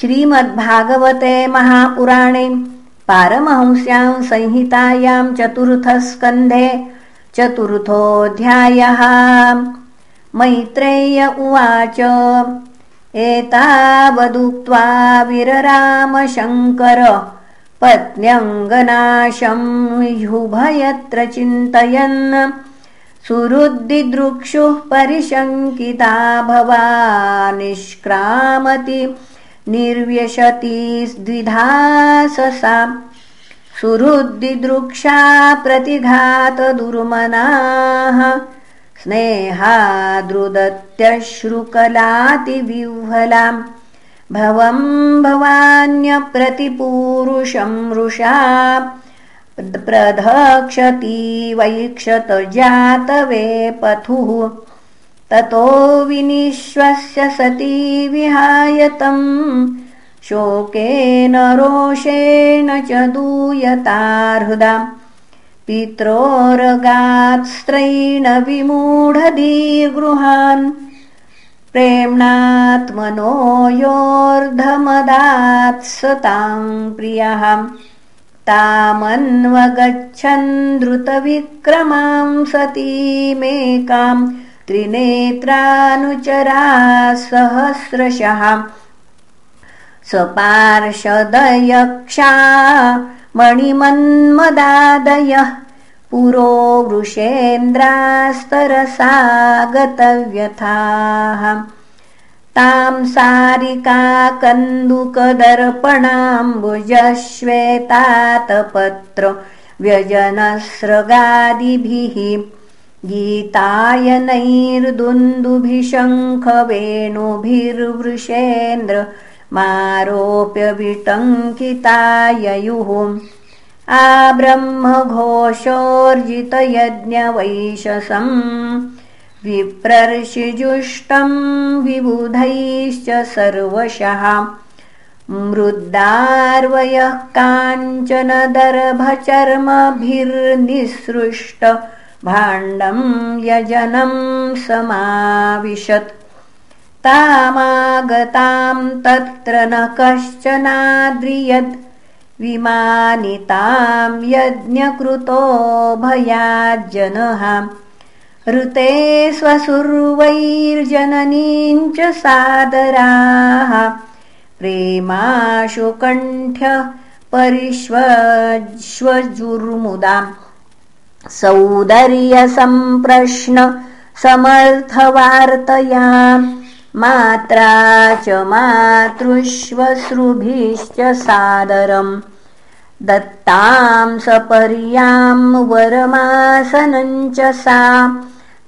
श्रीमद्भागवते महापुराणे पारमहंस्यां संहितायां चतुर्थस्कन्धे चतुर्थोऽध्यायः। मैत्रेय उवाच एतावदुक्त्वा विररामशङ्कर पत्न्यङ्गनाशं ह्युभयत्र चिन्तयन्। सुहृद्दिदृक्षुः परिशङ्किता भवा निष्क्रामति निर्व्यशति द्विधाससा सुहृद्दिदृक्षा प्रतिघातदुर्मनाः। स्नेहादृदत्यश्रुकलातिविह्वलाम् भवं भवान्यप्रतिपूरुषं रुषा प्रधक्षति वैक्षत जातवे पथुः ततो विनिश्वस्य सती विहायतम्। शोकेन रोषेण च दूयता हृदा। पित्रोरगात्स्त्रैण विमूढधीर्गृहान् प्रेम्णात्मनो योर्धमदात्सतां प्रियः। तामन्वगच्छन् द्रुतविक्रमां सतीमेकाम् त्रिनेत्रानुचरा सहस्रशः स्वपार्षदयक्षा मणिमन्मदादयः। पुरो वृषेन्द्रास्तरसा गतव्यथाः तां सारिका कन्दुकदर्पणाम्बुजश्वेतातपत्र व्यजनस्रगादिभिः गीतायनैर्दुन्दुभिशङ्खवेणुभिर्वृषेन्द्र मारोप्य विटङ्किताययुः आब्रह्मघोषोर्जितयज्ञवैशसम् विप्रर्षिजुष्टं विबुधैश्च सर्वशः। मृद्दार्वयः काञ्चन दर्भचर्मभिर्निसृष्ट भाण्डं यजनं समाविशत्। तामागतां तत्र न कश्चनाद्रियत्। विमानितां यज्ञकृतो भयाज्जनः। ऋते स्वसुर्वैर्जननीञ्च सादराः। प्रेमाशुकण्ठ्य परिष्वज्वजुर्मुदाम् सौदर्यसम्प्रश्न समर्थवार्तया मात्रा च मातृश्वश्रुभिश्च सादरम्। दत्तां सपर्यां वरमासनञ्च सा।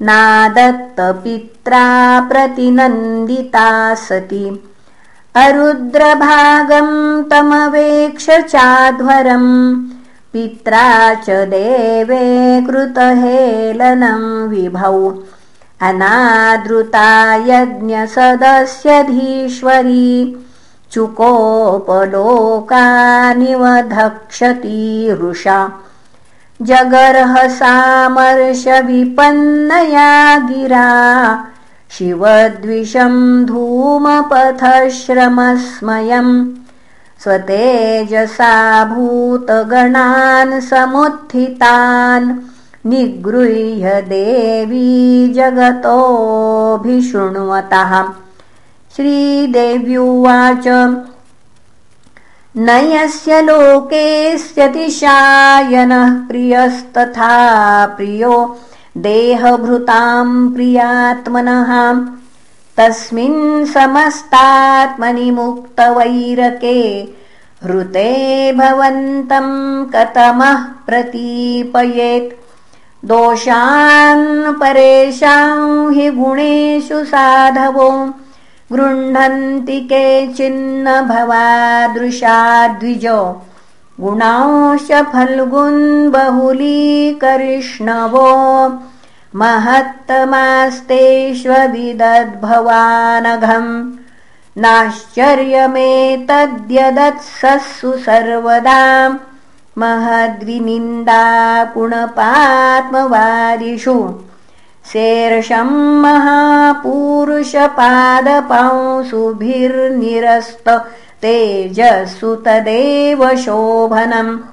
नादत्तपित्रा प्रतिनन्दिता सती। अरुद्रभागं तमवेक्ष चाध्वरम् पित्रा च देवे कृतहेलनं विभौ। अनादृता यज्ञसदस्यधीश्वरी चुकोपलोकानिवधक्षति रुषा जगर्हसामर्षविपन्नया गिरा शिवद्विषं धूमपथश्रमस्मयम् स्वतेजसा भूतगणान् समुत्थितान् निगृह्य देवी जगतोऽभिशृण्वतः। श्रीदेव्युवाच न यस्य लोकेऽस्यतिशायनः प्रियस्तथा प्रियो देहभृताम् प्रियात्मनः तस्मिन् समस्तात्मनि मुक्तवैरके हृते भवन्तं कथमः प्रतीपयेत्। दोषान् परेषां हि गुणेषु साधवो। गृह्णन्ति केचिन्न भवादृशाद्विजो गुणांश फल्गुन् बहुलीकरिष्णवो महत्तमास्तेष्वविदद्भवानघम्। नाश्चर्यमेतद्यदत्सु सर्वदा महद्विनिन्दा पुणपात्मवादिषु शेर्षं महापुरुषपादपांसुभिर्निरस्त तेजस्सु तदेव शोभनम्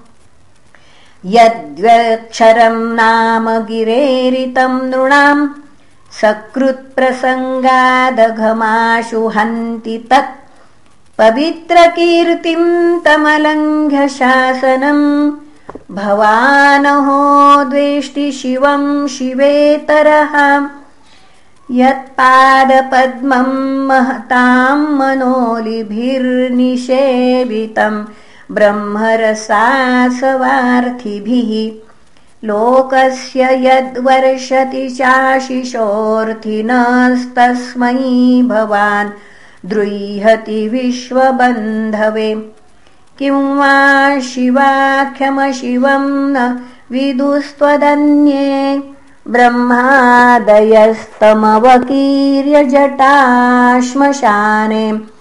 यद्व्यक्षरम् नाम गिरेरितम् नृणाम् सकृत्प्रसङ्गादघमाशु हन्ति तत् पवित्रकीर्तिम् तमलङ्घ्य शासनम् भवानहो द्वेष्टि शिवम् शिवेतरः यत्पादपद्मम् महताम् मनोलिभिर्निषेवितम् ब्रह्मरसासवार्थिभिः लोकस्य यद्वर्षति चाशिषोऽर्थिनस्तस्मै भवान् द्रुह्यति विश्वबन्धवे। किं वा शिवाख्यमशिवम् न विदुस्त्वदन्ये? ब्रह्मादयस्तमवकीर्यजटाश्मशाने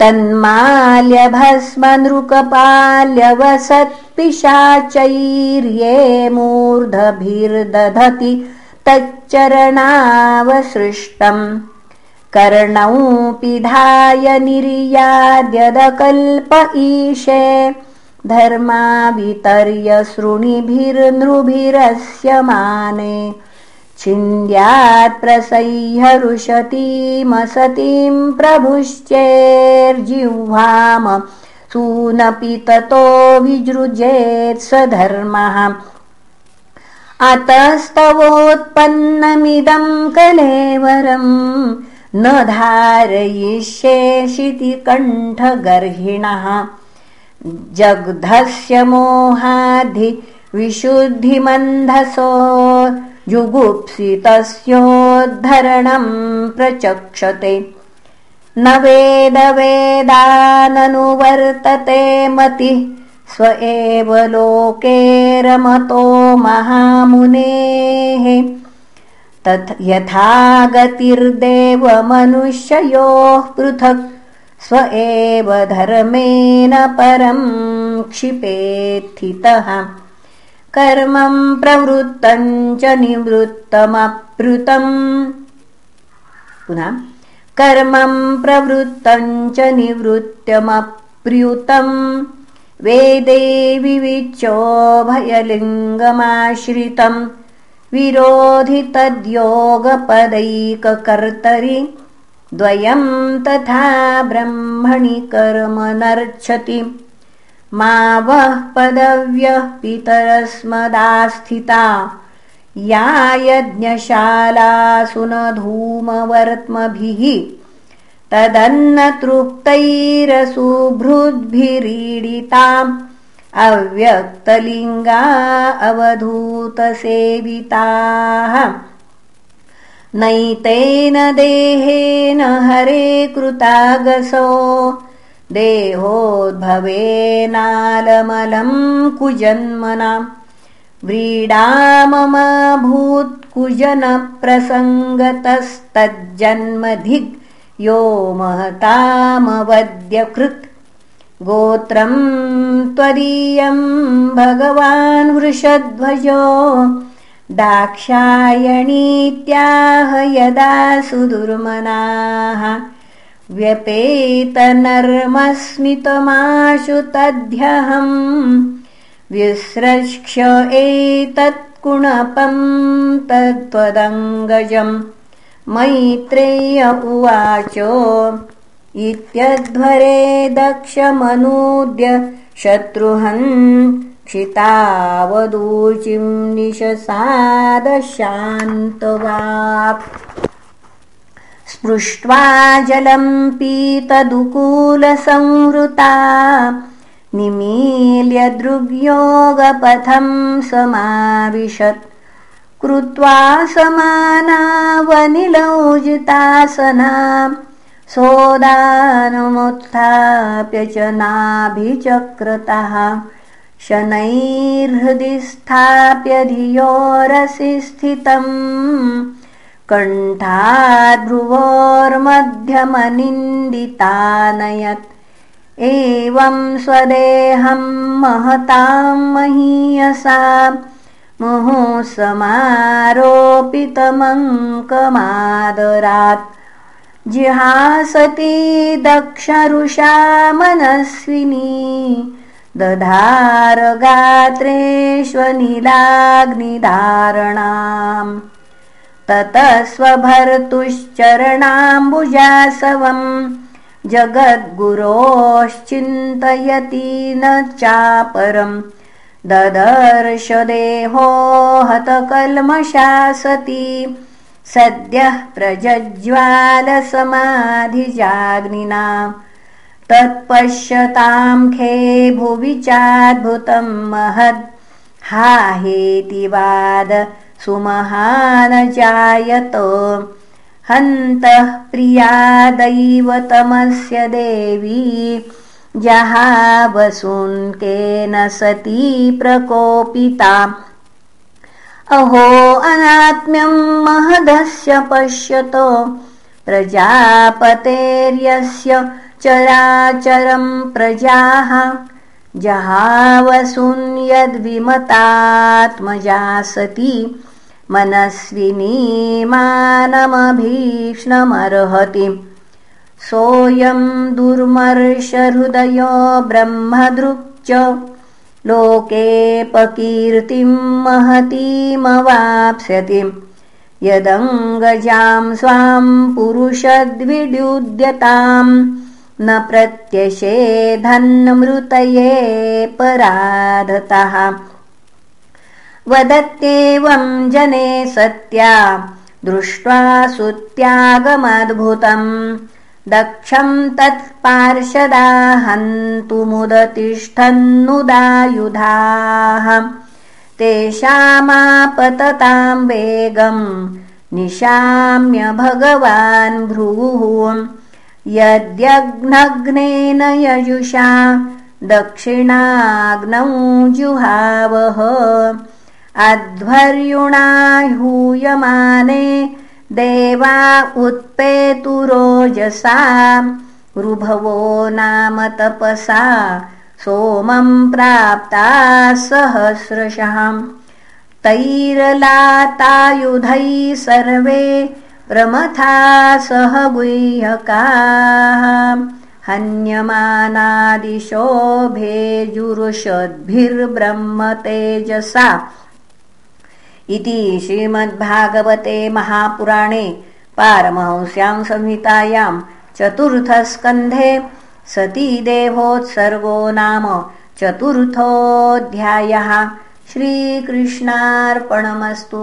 तन्माल्यभस्मनृकपाल्यवसत्पिशाचैर्ये मूर्धभिर्दधति तच्चरणावसृष्टम्। कर्णौ पिधाय निर्याद्यदकल्प ईशे। धर्मावितर्य शृणिभिर्नृभिरस्य माने छिन्द्यात् प्रसह्यरुषतीमसतीम् प्रभुश्चेर्जिह्वाम सूनपि ततो विजृजेत् स धर्मः अतस्तवोत्पन्नमिदम् कलेवरम् न धारयिष्येषिति कण्ठगर्हिणः। जग्धस्य मोहाधि विशुद्धिमन्धसो जुगुप्सितस्योद्धरणम् प्रचक्षते। न वेदवेदाननुवर्तते मतिः स्व एव लोके रमतो महामुनेः। यथा गतिर्देवमनुष्ययोः पृथक् स्व एव धर्मेण परम् क्षिपेत्थितः कर्मम् प्रवृत्तम् च निवृत्तमप्रुतम्। पुनः कर्मम् प्रवृत्तम् च निवृत्तमप्र्युतम् वेदे विविच्योभयलिङ्गमाश्रितम् विरोधि तद्योगपदैककर्तरि द्वयम् तथा ब्रह्मणि कर्म नर्च्छति मा वः पदव्यः पितरस्मदास्थिता। या यज्ञशालासु न धूमवर्त्मभिः। तदन्नतृप्तैरसुभृद्भिरीडिताम्। अव्यक्तलिङ्गा अवधूतसेविताः। नैतेन देहेन हरे कृतागसो देहोद्भवेनालमलम् कुजन्मनाम् व्रीडाममाभूत्कुजनप्रसङ्गतस्तज्जन्मधिग् यो महतामवद्यकृत्। गोत्रम् त्वदीयम् भगवान् वृषध्वजो दाक्षायणीत्याह यदा सुदुर्मनाः व्यपेतनर्मस्मितमाशु तद्यहम् व्यस्रक्ष्य एतत्कुणपम् तत्त्वदङ्गजम् मैत्रेय उवाच इत्यध्वरे दक्षमनूद्य शत्रुहन् क्षितावदूचिम् निशसादशान्तवाप् स्पृष्ट्वा जलम् पीतदुकूलसंवृता। निमील्य दृग्योगपथम् समाविशत्। कृत्वा समानावनिलौजितासना। सोदानमुत्थाप्य च नाभिचक्रतः। शनैर्हृदि स्थाप्य धियोरसि स्थितम् कण्ठाद्भ्रुवोर्मध्यमनिन्दितानयत् एवं स्वदेहम् महताम् महीयसा। मुहुः समारोपितमङ्कमादरात् जिहासति दक्षरुषा मनस्विनी। दधारगात्रेष्वनिलाग्निधारणाम् ततः स्वभर्तुश्चरणाम्बुजासवम्। जगद्गुरोश्चिन्तयति न चापरम्। ददर्श देहो हतकल्मषा सती सद्यः प्रज्ज्वालसमाधिजाग्निना तत्पश्यतां खे भुवि चाद्भुतं महद्। हा हेतिवाद सुमहानजायत। हन्तः प्रिया दैवतमस्य देवी जहावसुन्केन सती प्रकोपिता। अहो अनात्म्यं महदस्य पश्यत प्रजापतेर्यस्य चराचरं प्रजाः जहावसुन्यद्विमतात्मजा सती मनस्विनीमानमभीक्ष्णमर्हति सोऽयं दुर्मर्षहृदयो ब्रह्मदृक् लोकेऽपकीर्तिं महतीमवाप्स्यति। यदङ्गजां स्वां पुरुषद्विड्युद्यताम् न प्रत्यशेधन्मृतये पराधतः। वदत्येवं जने सत्या दृष्ट्वा सुत्यागमद्भुतम् दक्षं तत्पार्षदाहन्तुमुदतिष्ठन्नुदायुधाः तेषामापततां वेगं निशाम्य भगवान् भ्रुवुः यद्यग्नग्नेन यजुषा दक्षिणाग्नौ जुहावः। अध्वर्युणा हूयमाने देवा उत्पेतुरोजसा रुभवो नाम तपसा सोमं प्राप्ता सहस्रशः। तैरलातायुधैः सर्वे प्रमथा सह गुह्यकाः। हन्यमानादिशोभेजुरुषद्भिर्ब्रह्मतेजसा इति श्रीमद्भागवते महापुराणे पारमहंस्यां संहितायां चतुर्थस्कन्धे सतीदेवोत्सर्गो नाम चतुर्थोऽध्यायः। श्रीकृष्णार्पणमस्तु